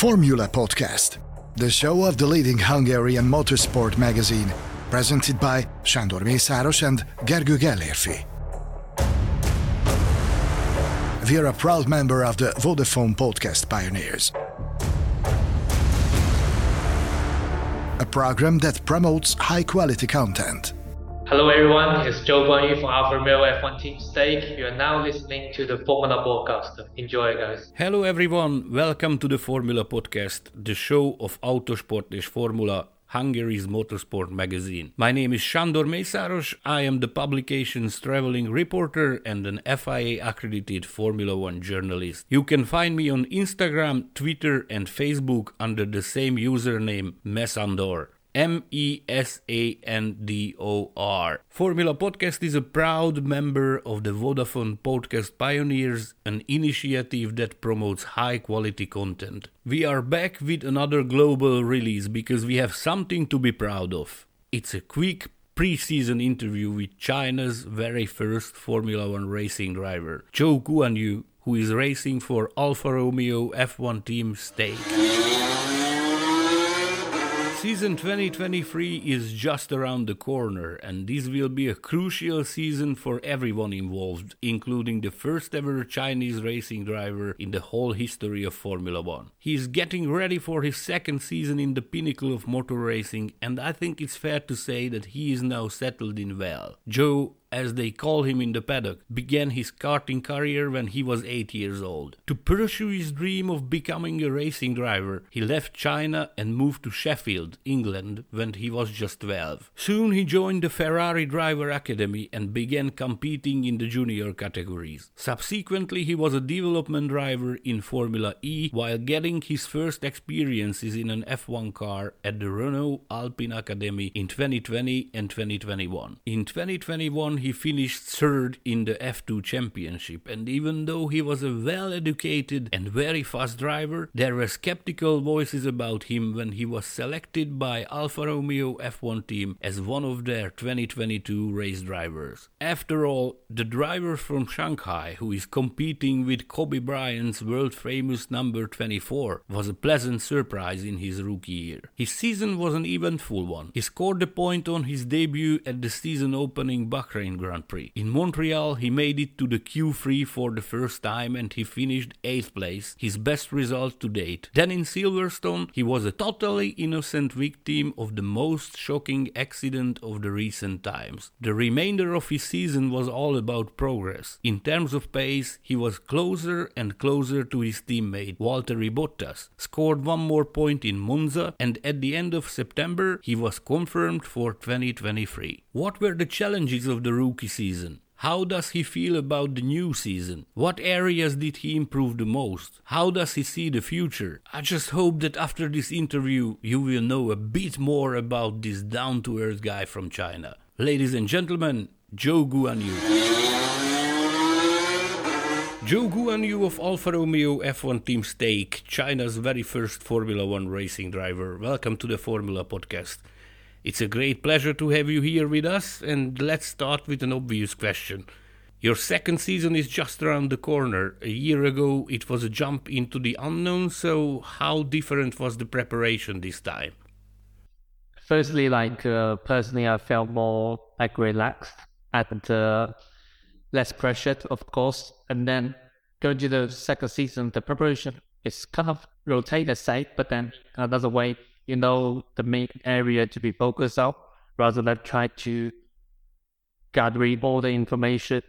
Formula Podcast, the show of the leading Hungarian motorsport magazine, presented by Sándor Mészáros and Gergő Gellérfi. We are a proud member of the Vodafone Podcast Pioneers, a program that promotes high quality content. Hello everyone, it's Zhou Guanyu from Alfa Romeo F1 Team Stake. You are now listening to the Formula Podcast. Enjoy guys. Hello everyone, welcome to the Formula Podcast, the show of Autosport és Formula Hungary's motorsport magazine. My name is Sándor Mészáros. I am the publication's traveling reporter and an FIA accredited Formula One journalist. You can find me on Instagram, Twitter, and Facebook under the same username, Mesandor. M E S A N D O R. Formula Podcast is a proud member of the Vodafone Podcast Pioneers, an initiative that promotes high quality content. We are back with another global release because we have something to be proud of. It's a quick pre season interview with China's very first Formula One racing driver, Zhou Guanyu, who is racing for Alfa Romeo F1 Team Stake. Season 2023 is just around the corner, and this will be a crucial season for everyone involved, including the first ever Chinese racing driver in the whole history of Formula One. He is getting ready for his second season in the pinnacle of motor racing, and I think it's fair to say that he is now settled in well. Zhou as they call him in the paddock, began his karting career when he was 8 years old. To pursue his dream of becoming a racing driver, he left China and moved to Sheffield, England, when he was just 12. Soon he joined the Ferrari Driver Academy and began competing in the junior categories. Subsequently, he was a development driver in Formula E while getting his first experiences in an F1 car at the Renault Alpine Academy in 2020 and 2021. In 2021, he finished third in the F2 championship, and even though he was a well educated and very fast driver, there were skeptical voices about him when he was selected by Alfa Romeo F1 team as one of their 2022 race drivers. After all, the driver from Shanghai, who is competing with Kobe Bryant's world famous number 24, was a pleasant surprise in his rookie year. His season was an eventful one. He scored a point on his debut at the season opening Bahrain Grand Prix. In Montreal, he made it to the Q3 for the first time and he finished 8th place, his best result to date. Then in Silverstone, he was a totally innocent victim of the most shocking accident of the recent times. The remainder of his season was all about progress. In terms of pace, he was closer and closer to his teammate Valtteri Bottas, scored one more point in Monza, and at the end of September, he was confirmed for 2023. What were the challenges of the rookie season? How does he feel about the new season? What areas did he improve the most? How does he see the future? I just hope that after this interview you will know a bit more about this down to earth guy from China. Ladies and gentlemen, Zhou Guanyu. Zhou Guanyu of Alfa Romeo F1 Team Stake, China's very first Formula One racing driver. Welcome to the Formula Podcast. It's a great pleasure to have you here with us, and let's start with an obvious question. Your second season is just around the corner. A year ago, it was a jump into the unknown, so how different was the preparation this time? Firstly, like uh, personally, I felt more like relaxed and uh, less pressured, of course. And then going to the second season, the preparation is kind of rotated side, but then another way you know the main area to be focused on rather than try to gather all the information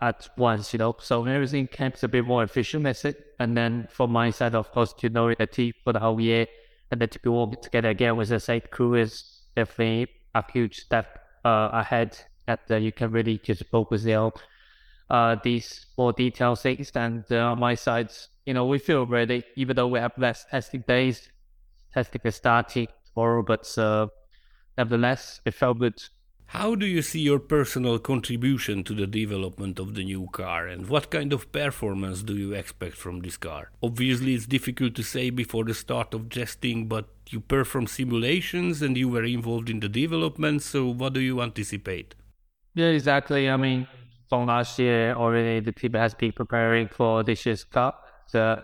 at once, you know. So everything becomes a bit more efficient, that's it. And then from my side, of course, to know the team for the whole year and then to be working together again with the same crew is definitely a huge step uh, ahead that uh, you can really just focus on uh, these more detailed things. And uh, on my side, you know, we feel ready, even though we have less testing days, testing is starting tomorrow, but uh, nevertheless, it felt good. How do you see your personal contribution to the development of the new car and what kind of performance do you expect from this car? Obviously, it's difficult to say before the start of testing, but you perform simulations and you were involved in the development, so what do you anticipate? Yeah, exactly. I mean, from last year already, the team has been preparing for this year's car. So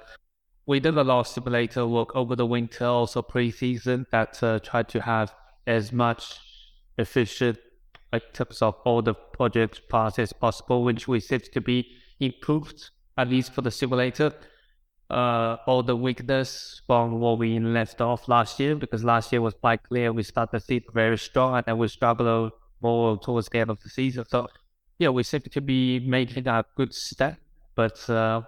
we did a lot of simulator work over the winter, also pre-season, that uh, tried to have as much efficient in terms of all the project parts as possible, which we seem to be improved, at least for the simulator. Uh, all the weakness from what we left off last year, because last year was quite clear we started the season very strong and then we struggled more towards the end of the season. So, yeah, we seem to be making a good step, but uh,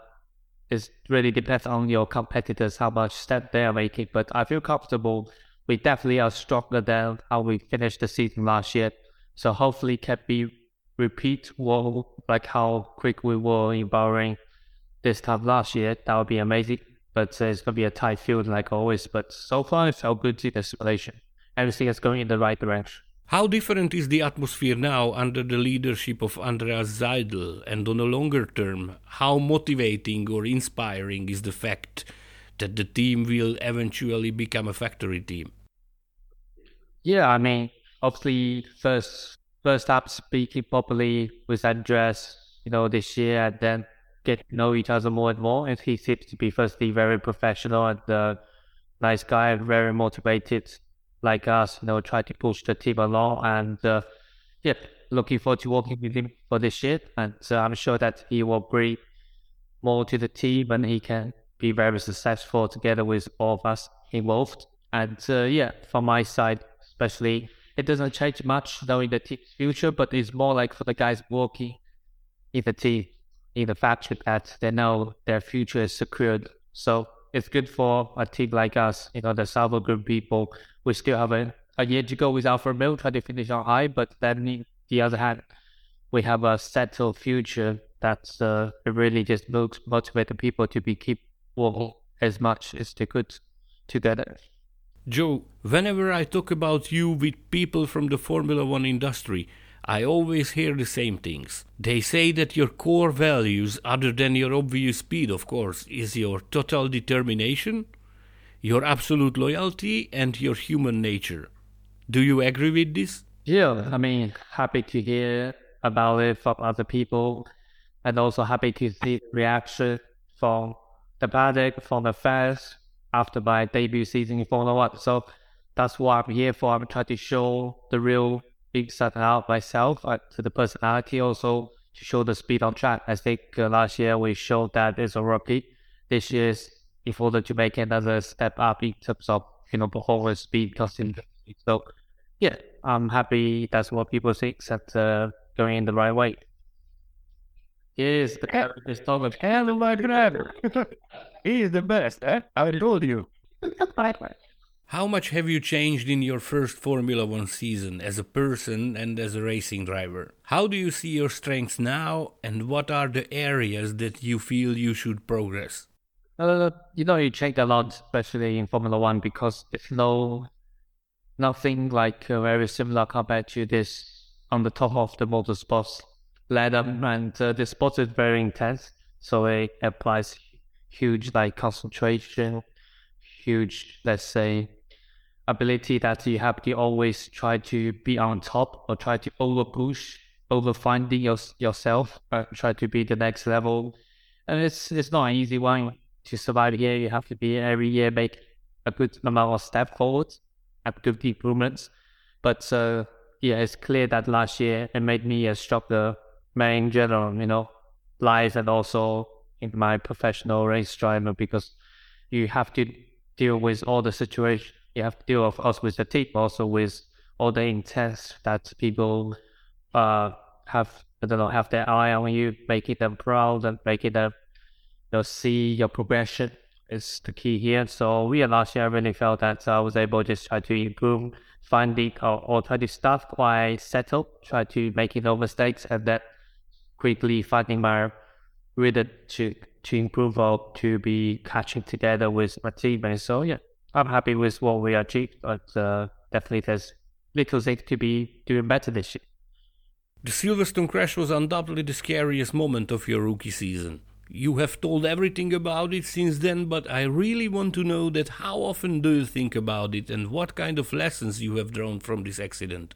it really depends on your competitors how much step they are making. But I feel comfortable. We definitely are stronger than how we finished the season last year. So hopefully can be repeat what like how quick we were in Bahrain this time last year. That would be amazing. But uh, it's gonna be a tight field like always. But so far it felt good in the simulation. Everything is going in the right direction. How different is the atmosphere now under the leadership of Andreas Seidl? And on a longer term, how motivating or inspiring is the fact that the team will eventually become a factory team? Yeah, I mean, obviously, first first up speaking properly with Andreas, you know, this year, and then get to know each other more and more. And he seems to be firstly very professional and uh, nice guy, very motivated like us, you know, try to push the team along. And uh, yeah, looking forward to working with him for this year. And uh, I'm sure that he will bring more to the team and he can be very successful together with all of us involved. And uh, yeah, from my side, especially, it doesn't change much knowing the team's future, but it's more like for the guys working in the team, in the factory that they know their future is secured. So it's good for a team like us, you know, the Sauber Group people we still have a, a year to go with Alfa Romeo, try to finish on high. But then, on the other hand, we have a settled future that's uh, really just motivate the people to be keep working as much as they could together. Zhou, whenever I talk about you with people from the Formula One industry, I always hear the same things. They say that your core values, other than your obvious speed, of course, is your total determination, your absolute loyalty and your human nature. Do you agree with this? Yeah, I mean, happy to hear about it from other people and also happy to see reaction from the public, from the fans after my debut season in Formula One. So that's what I'm here for. I'm trying to show the real inside out myself uh, to the personality, also to show the speed on track. I think uh, last year we showed that it's a rookie. This year's in order to make another step up in terms of you know performance, speed, consistency. So yeah, I'm happy that's what people think that uh, going in the right way. Yes, the captain is talking my driver. he is the best, eh? I told you. How much have you changed in your first Formula One season as a person and as a racing driver? How do you see your strengths now, and what are the areas that you feel you should progress? Uh, you know, you change a lot, especially in Formula One, because it's no nothing like uh, very similar compared to this on the top of the motorsports ladder, and uh, the sport is very intense, so it applies huge like concentration, huge let's say ability that you have to always try to be on top or try to over push, over finding your, yourself, uh, try to be the next level, and it's it's not an easy one to survive here, you have to be every year make a good amount of step forward and good improvements. But uh, yeah, it's clear that last year it made me a stronger man in general, you know, life and also in my professional race driver because you have to deal with all the situation. You have to deal, of course, with the team, also with all the intents that people uh, have, I don't know, have their eye on you, making them proud and making them you know, see your progression is the key here. So we last year I really felt that I was able to just try to improve, finding or, or try to start quite settled, try to making no mistakes, and then quickly finding my rhythm to to improve or to be catching together with my teammates. So yeah, I'm happy with what we achieved, but uh, definitely there's little things to be doing better this year. The Silverstone crash was undoubtedly the scariest moment of your rookie season. You have told everything about it since then, but I really want to know that how often do you think about it and what kind of lessons you have drawn from this accident?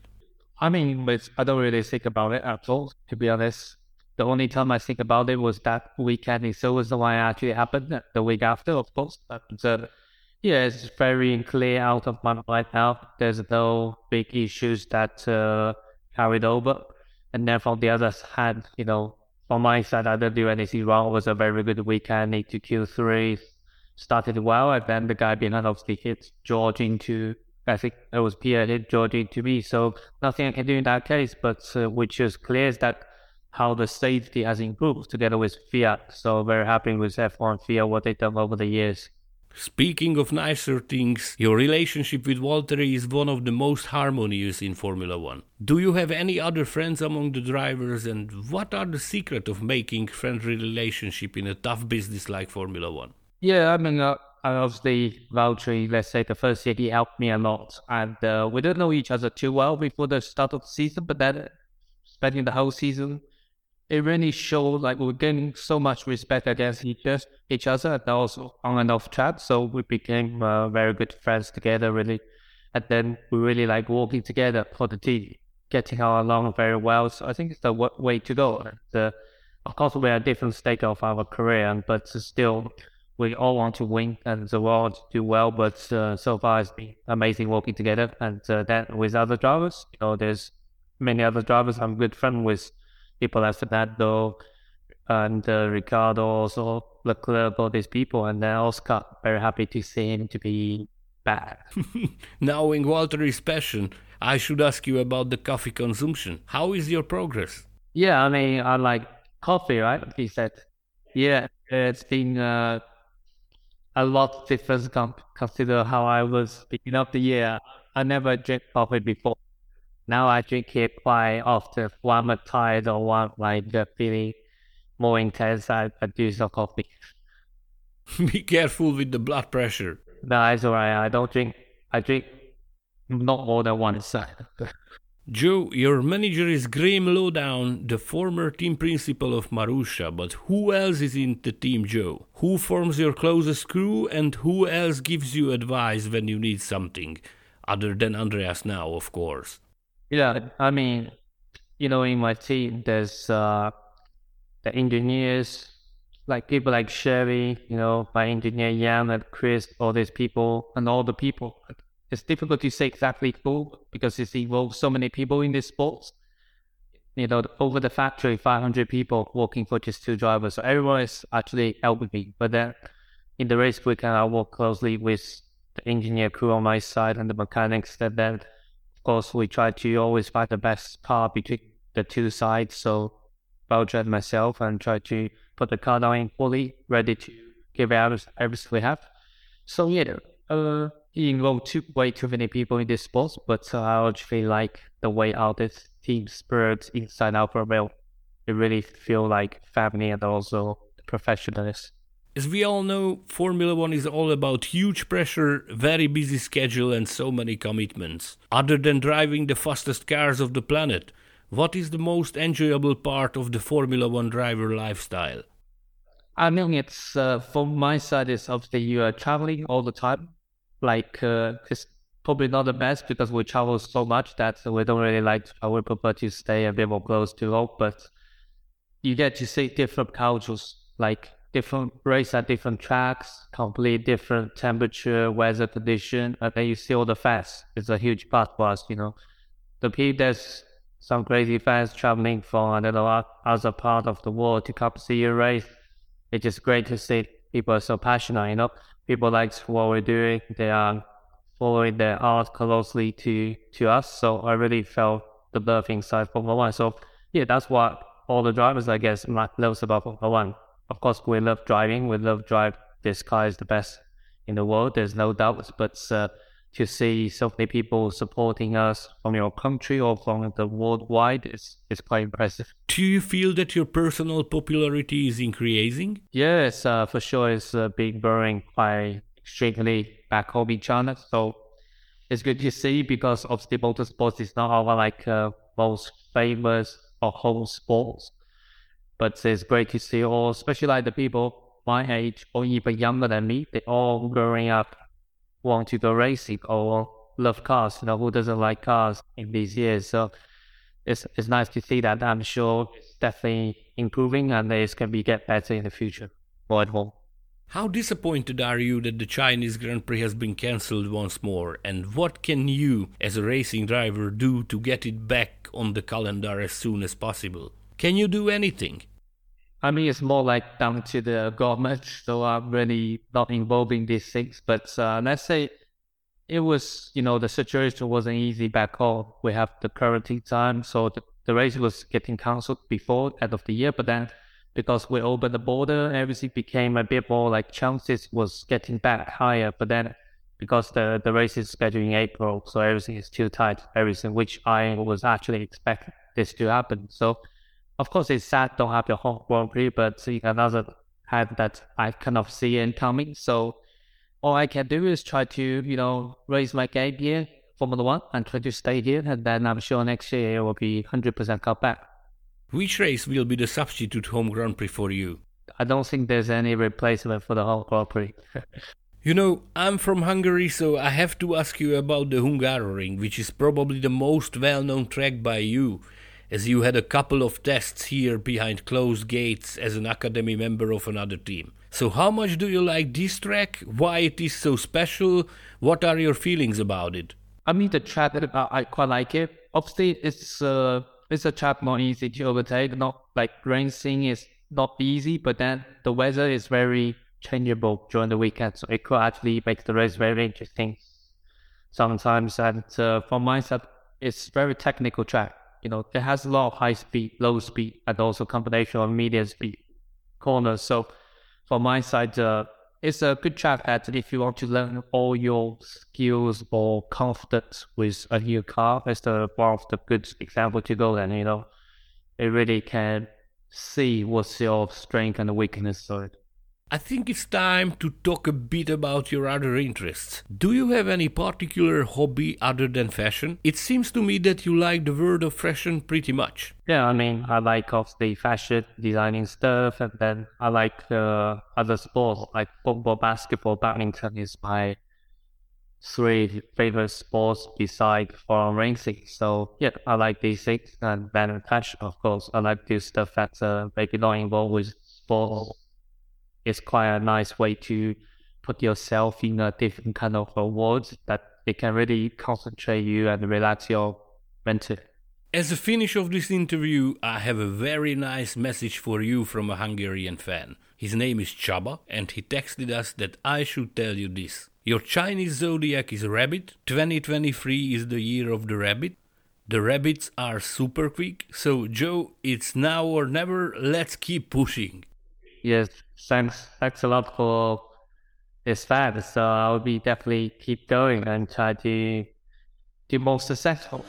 I mean, I don't really think about it at all, to be honest. The only time I think about it was that weekend in Silverstone it actually happened the week after, of course. But uh, yeah, it's very clear out of my mind now. There's no big issues that uh, carried over. And then from the other hand, you know, from my side, I didn't do anything wrong. It was a very good weekend into Q3. Started well, and then the guy behind obviously hit George into, I think it was Pierre hit George into me. So nothing I can do in that case, but uh, which is clear is that how the safety has improved together with FIA. So very happy with F1 FIA, what they've done over the years. Speaking of nicer things, your relationship with Valtteri is one of the most harmonious in Formula One. Do you have any other friends among the drivers, and what are the secret of making friendly relationship in a tough business like Formula One? Yeah, I mean, uh, obviously Valtteri, let's say the first year he helped me a lot, and uh, we didn't know each other too well before the start of the season, but then spending the whole season it really showed like we're getting so much respect against each other and also on and off track. So we became uh, very good friends together, really. And then we really like working together for the team, getting along very well. So I think it's the way to go. Of course, we're at different stage of our career, but still, we all want to win and the world do well. But uh, so far, it's been amazing working together. And uh, then with other drivers, you know, there's many other drivers I'm good friend with people like Fernando and uh, Ricciardo, also Leclerc, all these people, and then Oscar. Very happy to see him to be back. Knowing Valtteri's passion, I should ask you about the coffee consumption. How is your progress? Yeah, I mean, I like coffee, right? He said. Yeah, it's been uh, a lot different consider how I was beginning of the year. I never drank coffee before. Now I drink it quite often. When I'm tired or when like uh, feeling more intense, I, I do some coffee. Be careful with the blood pressure. No, it's alright. I don't drink. I drink not more than once. Zhou, your manager is Graeme Lowdon, the former team principal of Marussia, but who else is in the team, Zhou? Who forms your closest crew and who else gives you advice when you need something? Other than Andreas now, of course. Yeah, I mean, you know, in my team, there's uh, the engineers, like people like Sherry, you know, my engineer Jan and Chris, all these people, and all the people. It's difficult to say exactly who because it involves so many people in this sport. You know, over the factory, 500 people working for just two drivers. So everyone is actually helping me. But then in the race weekend, I work closely with the engineer crew on my side and the mechanics that then course, we try to always find the best car between the two sides. So Belgium and myself and try to put the car down fully ready to give out everything we have. So yeah, uh, he involved too, way too many people in this sport, but uh, I actually like the way how this team spirit inside Alfa Romeo. It really feel like family and also professionalism. As we all know, Formula One is all about huge pressure, very busy schedule, and so many commitments. Other than driving the fastest cars of the planet, what is the most enjoyable part of the Formula One driver lifestyle? I mean, it's uh, from my side, it's obviously you are traveling all the time. Like, uh, it's probably not the best because we travel so much that we don't really like to, would prefer to stay a bit more close to home, but you get to see different cultures. Like, different race at different tracks, completely different temperature, weather condition, and then you see all the fans. It's a huge part for us, you know. The people, there's some crazy fans traveling from know other part of the world to come see your race. It's just great to see people are so passionate, you know. People like what we're doing. They are following their art closely to to us. So I really felt the love inside Formula One. So yeah, that's what all the drivers I guess loves about Formula One of course, we love driving. We love drive. This car is the best in the world. There's no doubt. But uh, to see so many people supporting us from your country or from the worldwide is is quite impressive. Do you feel that your personal popularity is increasing? Yes, uh, for sure. It's uh, being growing quite extremely back home in China. So it's good to see because obviously motorsports is not our like uh, most famous or home sports. But it's great to see all, especially like the people my age or even younger than me, they all growing up want to go racing or love cars. You know, who doesn't like cars in these years? So it's it's nice to see that. I'm sure it's definitely improving and it's going to be get better in the future. More at home. How disappointed are you that the Chinese Grand Prix has been cancelled once more? And what can you, as a racing driver, do to get it back on the calendar as soon as possible? Can you do anything? I mean, it's more like down to the government, so I'm really not involved in these things. But uh, let's say it was, you know, the situation wasn't easy back home. We have the quarantine time, so the, the race was getting cancelled before end of the year, but then because we opened the border, everything became a bit more like chances was getting back higher. But then because the, the race is scheduled in April, so everything is too tight, everything, which I was actually expecting this to happen. So of course it's sad don't have your home Grand Prix, but in another hand that I kind of see it coming. So all I can do is try to, you know, raise my game here, Formula One, and try to stay here. And then I'm sure next year it will be 100% cut back. Which race will be the substitute home Grand Prix for you? I don't think there's any replacement for the home Grand Prix. you know, I'm from Hungary, so I have to ask you about the Hungaroring, which is probably the most well known track by you, as you had a couple of tests here behind closed gates as an academy member of another team. So, how much do you like this track? Why it is so special? What are your feelings about it? I mean, the track, uh, I quite like it. Obviously, it's uh, it's a track more easy to overtake. Not like racing is not easy, but then the weather is very changeable during the weekend, so it could actually make the race very interesting sometimes. And uh, from my side, it's very technical track. You know, it has a lot of high speed, low speed, and also combination of medium speed corners. So from my side, uh, it's a good track that if you want to learn all your skills or confidence with a new car, it's the one of the good example to go and you know, it really can see what's your strength and weakness. So I think it's time to talk a bit about your other interests. Do you have any particular hobby other than fashion? It seems to me that you like the world of fashion pretty much. Yeah, I mean, I like the fashion, designing stuff, and then I like uh, other sports like football, basketball, badminton is my three favorite sports besides foreign racing. So yeah, I like these things and then fashion, of course. I like this stuff that's uh, maybe not involved with sports it's quite a nice way to put yourself in a different kind of a world that it can really concentrate you and relax your mental. As a finish of this interview, I have a very nice message for you from a Hungarian fan. His name is Csaba, and he texted us that I should tell you this. Your Chinese zodiac is rabbit. 2023 is the year of the rabbit. The rabbits are super quick, so Zhou, it's now or never. Let's keep pushing. Yes, thanks. Thanks a lot for this fan. So I'll be definitely keep going and try to be more successful.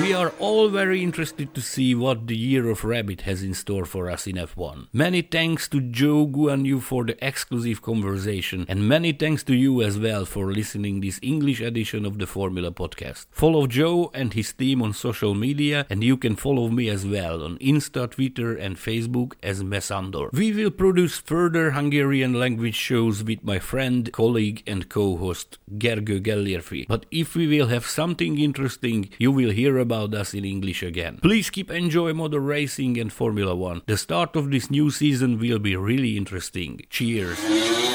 We are all very interested to see what the year of Rabbit has in store for us in F1. Many thanks to Zhou Guanyu for the exclusive conversation, and many thanks to you as well for listening this English edition of the Formula Podcast. Follow Zhou and his team on social media, and you can follow me as well on Insta, Twitter, and Facebook as Mesandor. We will produce further Hungarian language shows with my friend, colleague, and co-host Gergő Gellérfi. But if we will have something interesting, you will hear about us in English again. Please keep enjoying motor racing and Formula One. The start of this new season will be really interesting. Cheers!